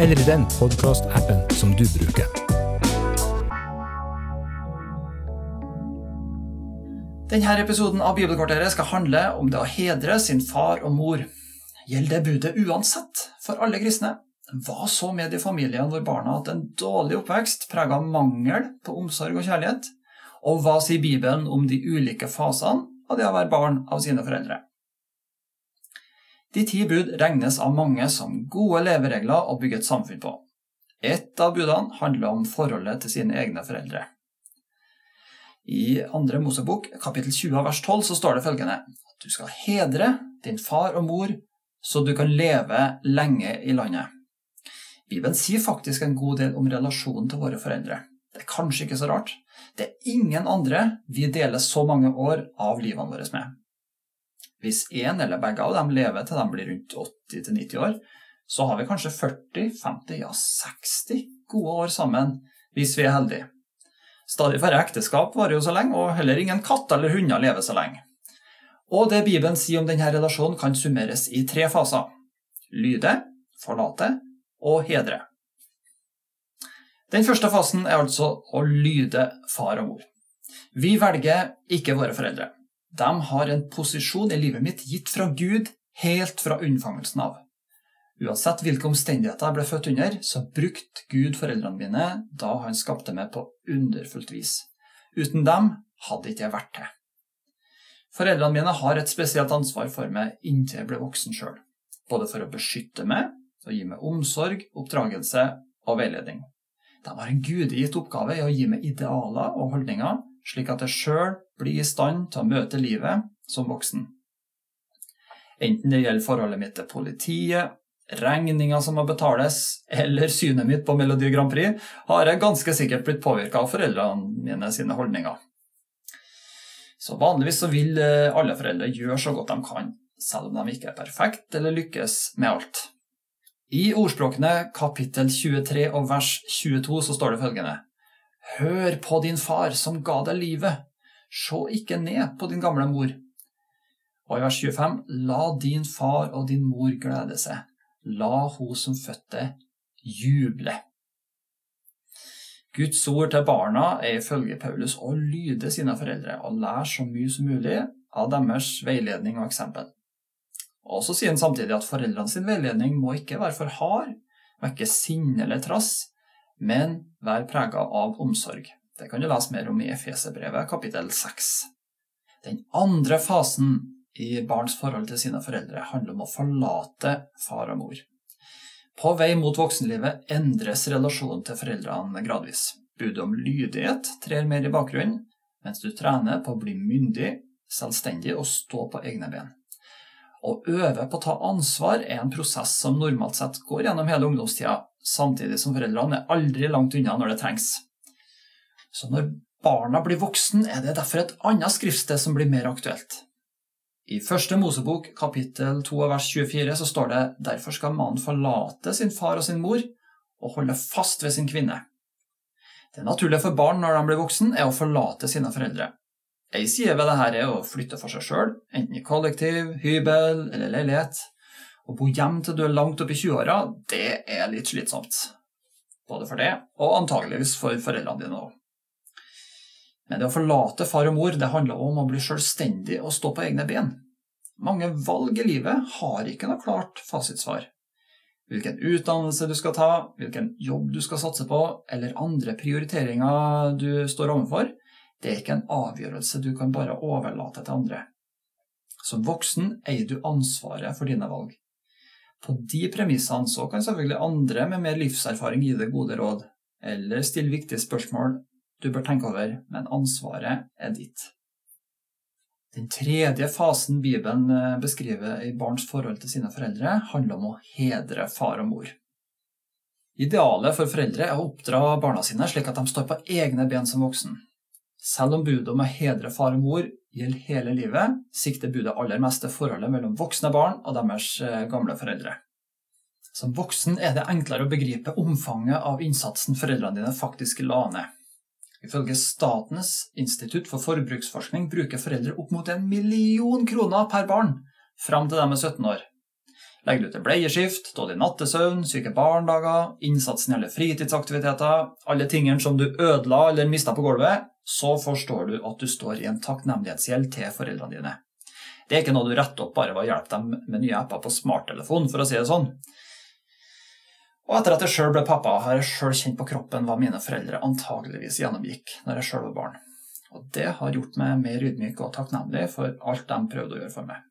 eller i den podkastappen som du bruker. Denne episoden av Bibelkvarteret skal handle om det å hedre sin far og mor. Gjelder det budet uansett for alle kristne? Hva så med de familiene hvor barna har hatt en dårlig oppvekst prega av mangel på omsorg og kjærlighet? Og hva sier Bibelen om de ulike fasene av det å være barn av sine foreldre? De ti bud regnes av mange som gode leveregler å bygge et samfunn på. Et av budene handler om forholdet til sine egne foreldre. I andre Mosebok, kapittel 20 vers 12, så står det følgende du skal hedre din far og mor, så du kan leve lenge i landet. Bibelen sier faktisk en god del om relasjonen til våre foreldre. Det er kanskje ikke så rart. Det er ingen andre vi deler så mange år av livene våre med. Hvis én eller begge av dem lever til de blir rundt 80-90 år, så har vi kanskje 40-50, ja 60 gode år sammen hvis vi er heldige. Stadig færre ekteskap varer jo så lenge, og heller ingen katt eller hunder lever så lenge. Og det Bibelen sier om denne relasjonen, kan summeres i tre faser. Lyde, forlate og hedre. Den første fasen er altså å lyde far og mor. Vi velger ikke våre foreldre. De har en posisjon i livet mitt gitt fra Gud helt fra unnfangelsen av. Uansett hvilke omstendigheter jeg ble født under, så brukte Gud foreldrene mine da han skapte meg på underfullt vis. Uten dem hadde ikke jeg vært til. Foreldrene mine har et spesielt ansvar for meg inntil jeg ble voksen sjøl. Både for å beskytte meg, å gi meg omsorg, oppdragelse og veiledning. De har en gudegitt oppgave i å gi meg idealer og holdninger slik at jeg sjøl blir i stand til å møte livet som voksen. Enten det gjelder forholdet mitt til politiet, regninger som må betales, eller synet mitt på Melodi Grand Prix, har jeg ganske sikkert blitt påvirka av foreldrene mine sine holdninger. Så vanligvis så vil eh, alle foreldre gjøre så godt de kan, selv om de ikke er perfekte eller lykkes med alt. I Ordspråkene kapittel 23 og vers 22 så står det følgende Hør på din far som ga deg livet, se ikke ned på din gamle mor. Og i vers 25, la din far og din mor glede seg, la hun som fødte juble. Guds ord til barna er ifølge Paulus å lyde sine foreldre og lære så mye som mulig av deres veiledning og eksempel. Og så sier han samtidig at foreldrene sin veiledning må ikke være for hard, vekke sinne eller trass, men vær prega av omsorg. Det kan du lese mer om i Efeserbrevet kapittel 6. Den andre fasen i barns forhold til sine foreldre handler om å forlate far og mor. På vei mot voksenlivet endres relasjonen til foreldrene gradvis. Budet om lydighet trer mer i bakgrunnen, mens du trener på å bli myndig, selvstendig og stå på egne ben. Å øve på å ta ansvar er en prosess som normalt sett går gjennom hele ungdomstida, samtidig som foreldrene er aldri langt unna når det trengs. Så når barna blir voksen, er det derfor et annet skriftsted som blir mer aktuelt. I første Mosebok kapittel 2 vers 24 så står det derfor skal mannen forlate sin far og sin mor og holde fast ved sin kvinne. Det naturlige for barn når de blir voksen, er å forlate sine foreldre. Ei side ved dette er å flytte for seg sjøl, enten i kollektiv, hybel eller leilighet. Å bo hjem til du er langt opp i 20-åra, det er litt slitsomt. Både for det, og antageligvis for foreldrene dine òg. Men det å forlate far og mor det handler om å bli selvstendig og stå på egne ben. Mange valg i livet har ikke noe klart fasitsvar. Hvilken utdannelse du skal ta, hvilken jobb du skal satse på, eller andre prioriteringer du står overfor, det er ikke en avgjørelse du kan bare overlate til andre. Som voksen eier du ansvaret for dine valg. På de premissene så kan selvfølgelig andre med mer livserfaring gi deg gode råd, eller stille viktige spørsmål du bør tenke over, men ansvaret er ditt. Den tredje fasen Bibelen eh, beskriver i barns forhold til sine foreldre, handler om å hedre far og mor. Idealet for foreldre er å oppdra barna sine slik at de står på egne ben som voksen. Selv om budet om å hedre far og mor gjelder hele livet, sikter budet aller mest til forholdet mellom voksne barn og deres eh, gamle foreldre. Som voksen er det enklere å begripe omfanget av innsatsen foreldrene dine faktisk la ned. Ifølge Statens institutt for forbruksforskning bruker foreldre opp mot en million kroner per barn fram til de er 17 år. Legger du til bleieskift, dårlig nattesøvn, syke barndager, innsatsen gjelder fritidsaktiviteter, alle tingene som du ødela eller mista på gulvet, så forstår du at du står i en takknemlighetsgjeld til foreldrene dine. Det er ikke noe du retter opp bare ved å hjelpe dem med nye apper på smarttelefon, for å si det sånn. Og etter at jeg sjøl ble pappa, har jeg sjøl kjent på kroppen hva mine foreldre antageligvis gjennomgikk når jeg sjøl var barn. Og det har gjort meg mer ydmyk og takknemlig for alt de prøvde å gjøre for meg.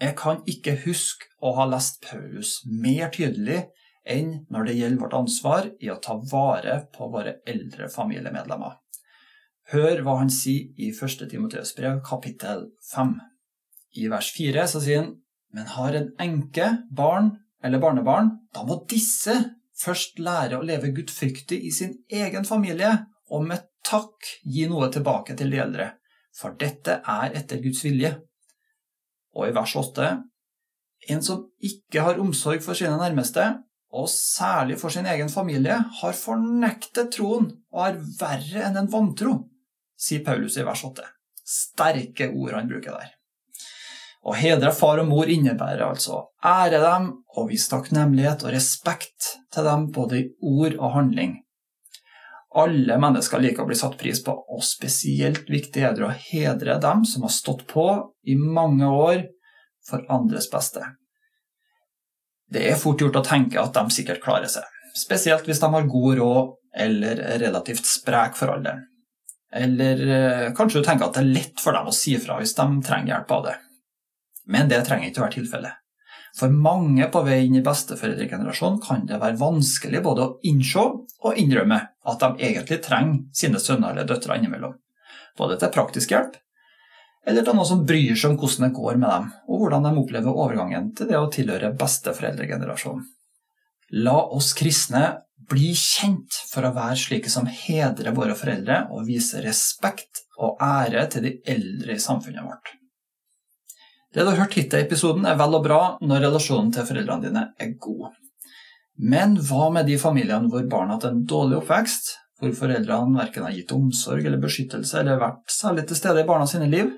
Jeg kan ikke huske å ha lest Paulus mer tydelig enn når det gjelder vårt ansvar i å ta vare på våre eldre familiemedlemmer. Hør hva han sier i 1. Timoteus brev, kapittel 5. I vers 4 så sier han men har en enke, barn eller barnebarn, da må disse først lære å leve gudfryktig i sin egen familie, og med takk gi noe tilbake til de eldre, for dette er etter Guds vilje. Og i vers 8.: En som ikke har omsorg for sine nærmeste, og særlig for sin egen familie, har fornektet troen og er verre enn en vantro, sier Paulus i vers 8. Sterke ord han bruker der. Å hedre far og mor innebærer altså ære dem og vise takknemlighet og respekt til dem både i ord og handling. Alle mennesker liker å bli satt pris på, og spesielt viktig er det å hedre dem som har stått på i mange år for andres beste. Det er fort gjort å tenke at de sikkert klarer seg, spesielt hvis de har god råd eller er relativt sprek for alderen. Eller eh, kanskje du tenker at det er lett for dem å si fra hvis de trenger hjelp av det. Men det trenger ikke å være tilfellet. For mange på vei inn i besteforeldregenerasjonen kan det være vanskelig både å innse og innrømme at de egentlig trenger sine sønner eller døtre innimellom. Både til praktisk hjelp, eller til noen som bryr seg om hvordan det går med dem, og hvordan de opplever overgangen til det å tilhøre besteforeldregenerasjonen. La oss kristne bli kjent for å være slike som hedrer våre foreldre og viser respekt og ære til de eldre i samfunnet vårt. Det du har hørt hittil i episoden, er vel og bra når relasjonen til foreldrene dine er god. Men hva med de familiene hvor barna har hatt en dårlig oppvekst, hvor foreldrene verken har gitt omsorg eller beskyttelse eller vært særlig til stede i barna sine liv?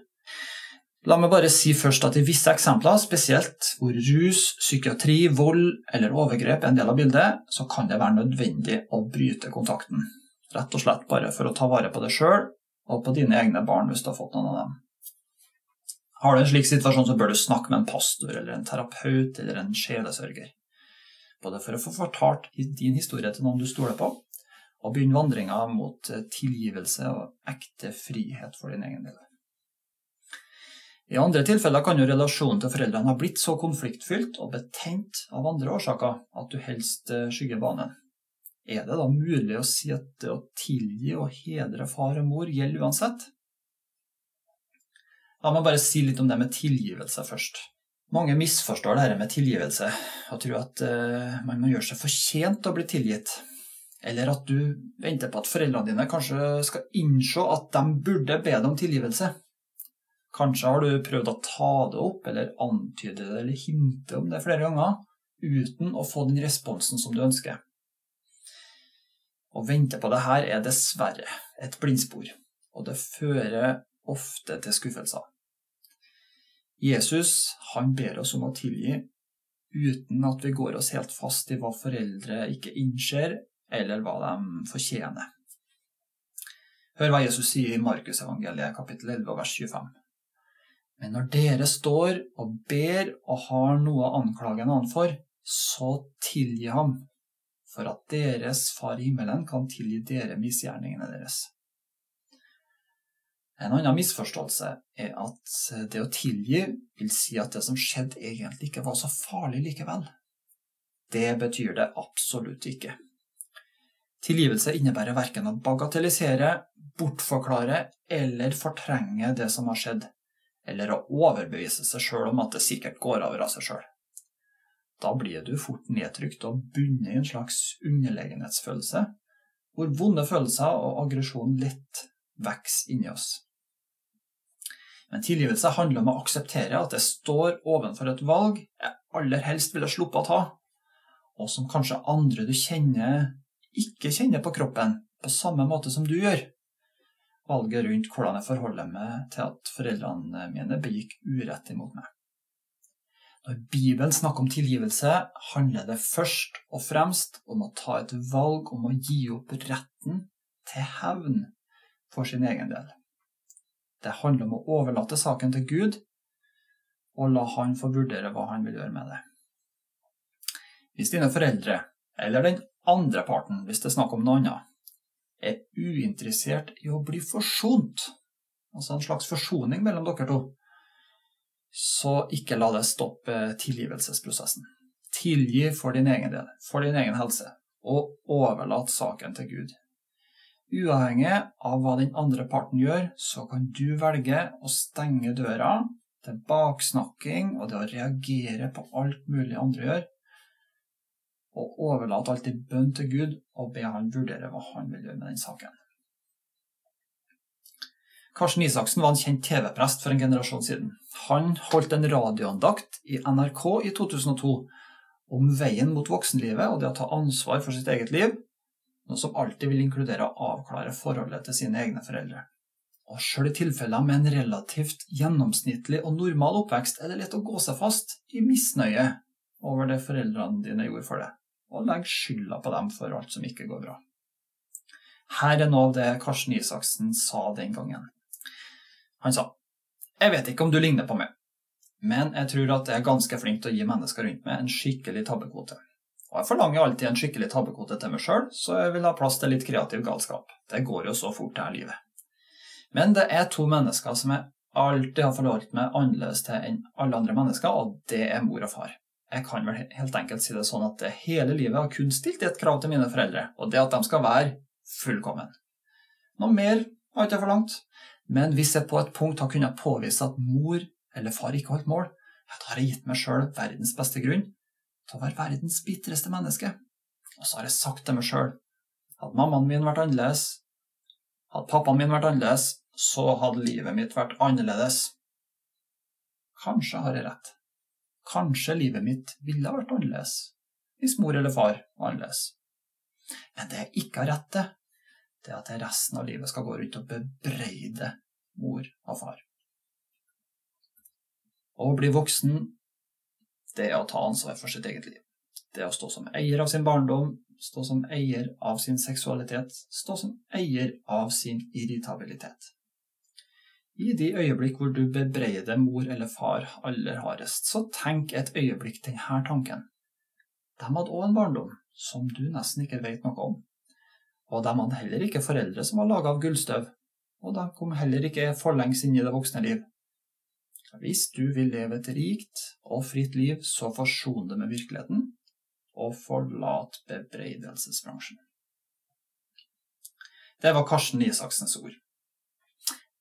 La meg bare si først at i visse eksempler, spesielt hvor rus, psykiatri, vold eller overgrep er en del av bildet, så kan det være nødvendig å bryte kontakten. Rett og slett bare for å ta vare på deg sjøl og på dine egne barn hvis du har fått noen av dem. Har du en slik situasjon, så bør du snakke med en pastor eller en terapeut eller en sjelesørger. Både for å få fortalt din historie til noen du stoler på, og begynne vandringa mot eh, tilgivelse og ekte frihet for din egen del. I andre tilfeller kan jo relasjonen til foreldrene ha blitt så konfliktfylt og betent av andre årsaker at du helst eh, skygger banen. Er det da mulig å si at det å tilgi og hedre far og mor gjelder uansett? La meg bare si litt om det med tilgivelse først. Mange misforstår dette med tilgivelse og tror at uh, man må gjøre seg fortjent til å bli tilgitt. Eller at du venter på at foreldrene dine kanskje skal innse at de burde be deg om tilgivelse. Kanskje har du prøvd å ta det opp eller antyde det eller hinte om det flere ganger uten å få den responsen som du ønsker. Å vente på det her er dessverre et blindspor, og det fører ofte til skuffelser. Jesus han ber oss om å tilgi uten at vi går oss helt fast i hva foreldre ikke innser, eller hva de fortjener. Hør hva Jesus sier i Markusevangeliet kapittel 11 vers 25. Men når dere står og ber og har noe å anklage en annen for, så tilgi ham, for at deres Far i himmelen kan tilgi dere misgjerningene deres. En annen misforståelse er at det å tilgi vil si at det som skjedde, egentlig ikke var så farlig likevel. Det betyr det absolutt ikke. Tilgivelse innebærer verken å bagatellisere, bortforklare eller fortrenge det som har skjedd, eller å overbevise seg sjøl om at det sikkert går over av seg sjøl. da blir du fort nedtrykt og bundet i en slags underlegenhetsfølelse, hvor vonde følelser og aggresjon lett vokser inni oss. Men tilgivelse handler om å akseptere at jeg står ovenfor et valg jeg aller helst ville sluppet å ta, og som kanskje andre du kjenner, ikke kjenner på kroppen på samme måte som du gjør. Valget rundt hvordan jeg forholder meg til at foreldrene mine begikk urett imot meg. Når Bibelen snakker om tilgivelse, handler det først og fremst om å ta et valg om å gi opp retten til hevn for sin egen del. Det handler om å overlate saken til Gud og la Han få vurdere hva han vil gjøre med det. Hvis dine foreldre, eller den andre parten, hvis det er snakk om noe annet, er uinteressert i å bli forsont, altså en slags forsoning mellom dere to, så ikke la det stoppe tilgivelsesprosessen. Tilgi for din egen del, for din egen helse, og overlat saken til Gud. Uavhengig av hva den andre parten gjør, så kan du velge å stenge døra til baksnakking og det å reagere på alt mulig andre gjør, og overlate alt i bønn til Gud og be han vurdere hva han vil gjøre med den saken. Karsten Isaksen var en kjent TV-prest for en generasjon siden. Han holdt en radioandakt i NRK i 2002 om veien mot voksenlivet og det å ta ansvar for sitt eget liv, noe som alltid vil inkludere å avklare forholdet til sine egne foreldre. Og sjøl i tilfeller med en relativt gjennomsnittlig og normal oppvekst er det lett å gå seg fast i misnøye over det foreldrene dine gjorde for deg, og legge skylda på dem for alt som ikke går bra. Her er noe av det Karsten Isaksen sa den gangen. Han sa Jeg vet ikke om du ligner på meg, men jeg tror at jeg er ganske flink til å gi mennesker rundt meg en skikkelig tabbekvote. Og jeg forlanger alltid en skikkelig tabbekvote til meg sjøl, så jeg vil ha plass til litt kreativ galskap. Det går jo så fort, det her livet. Men det er to mennesker som jeg alltid har forholdt meg annerledes til enn alle andre mennesker, og det er mor og far. Jeg kan vel helt enkelt si det sånn at hele livet har kun stilt et krav til mine foreldre, og det at de skal være fullkommen. Noe mer har jeg ikke forlangt. Men hvis jeg på et punkt har kunnet påvise at mor eller far ikke holdt mål, da har jeg gitt meg sjøl verdens beste grunn til å være verdens bitreste menneske. Og så har jeg sagt til meg sjøl hadde mammaen min vært annerledes, hadde pappaen min vært annerledes, så hadde livet mitt vært annerledes. Kanskje har jeg rett. Kanskje livet mitt ville vært annerledes hvis mor eller far var annerledes. Men det jeg ikke har rett til, det at jeg resten av livet skal gå rundt og bebreide mor og far. Å bli voksen, det er å ta ansvar for sitt eget liv. Det er å stå som eier av sin barndom, stå som eier av sin seksualitet, stå som eier av sin irritabilitet. I de øyeblikk hvor du bebreider mor eller far aller hardest, så tenk et øyeblikk denne tanken. De hadde òg en barndom som du nesten ikke vet noe om. Og de hadde heller ikke foreldre som var laga av gullstøv, og de kom heller ikke forlengs inn i det voksne liv. Hvis du vil leve et rikt og fritt liv, så forson det med virkeligheten, og forlat bebreidelsesbransjen. Det var Karsten Isaksens ord.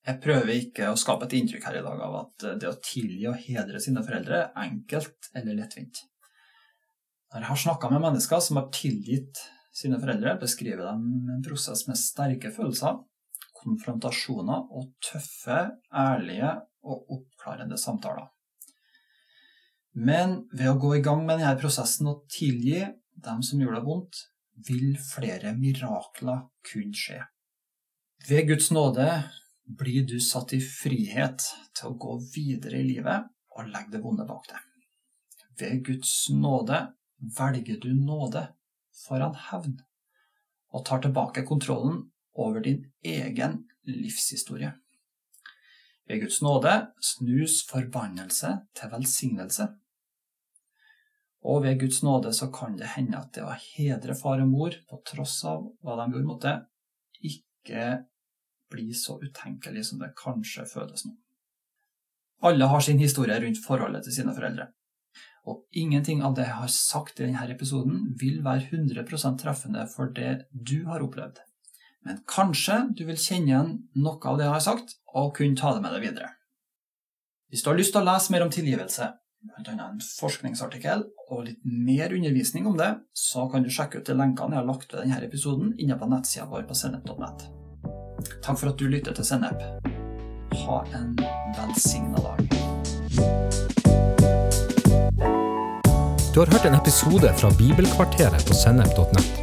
Jeg prøver ikke å skape et inntrykk her i dag av at det å tilgi og hedre sine foreldre er enkelt eller lettvint. Når jeg har snakka med mennesker som har tilgitt sine foreldre, beskriver de en prosess med sterke følelser, konfrontasjoner og tøffe, ærlige og oppklarende samtaler. Men ved å gå i gang med denne prosessen og tilgi dem som gjorde det vondt, vil flere mirakler kunne skje. Ved Guds nåde blir du satt i frihet til å gå videre i livet og legge det vonde bak deg. Ved Guds nåde velger du nåde foran hevn og tar tilbake kontrollen over din egen livshistorie. Ved Guds nåde snus forbannelse til velsignelse. Og ved Guds nåde så kan det hende at det å hedre far og mor, på tross av hva de gjorde mot det, ikke blir så utenkelig som det kanskje føles nå. Alle har sin historie rundt forholdet til sine foreldre. Og ingenting av det jeg har sagt i denne episoden, vil være 100% treffende for det du har opplevd. Men kanskje du vil kjenne igjen noe av det jeg har sagt, og kunne ta det med deg videre. Hvis du har lyst til å lese mer om tilgivelse, bl.a. en forskningsartikkel og litt mer undervisning om det, så kan du sjekke ut de lenkene jeg har lagt ved denne episoden inne på nettsida vår på sennep.net. Takk for at du lytter til Sennep. Ha en velsigna dag. Du har hørt en episode fra Bibelkvarteret på sennep.nett.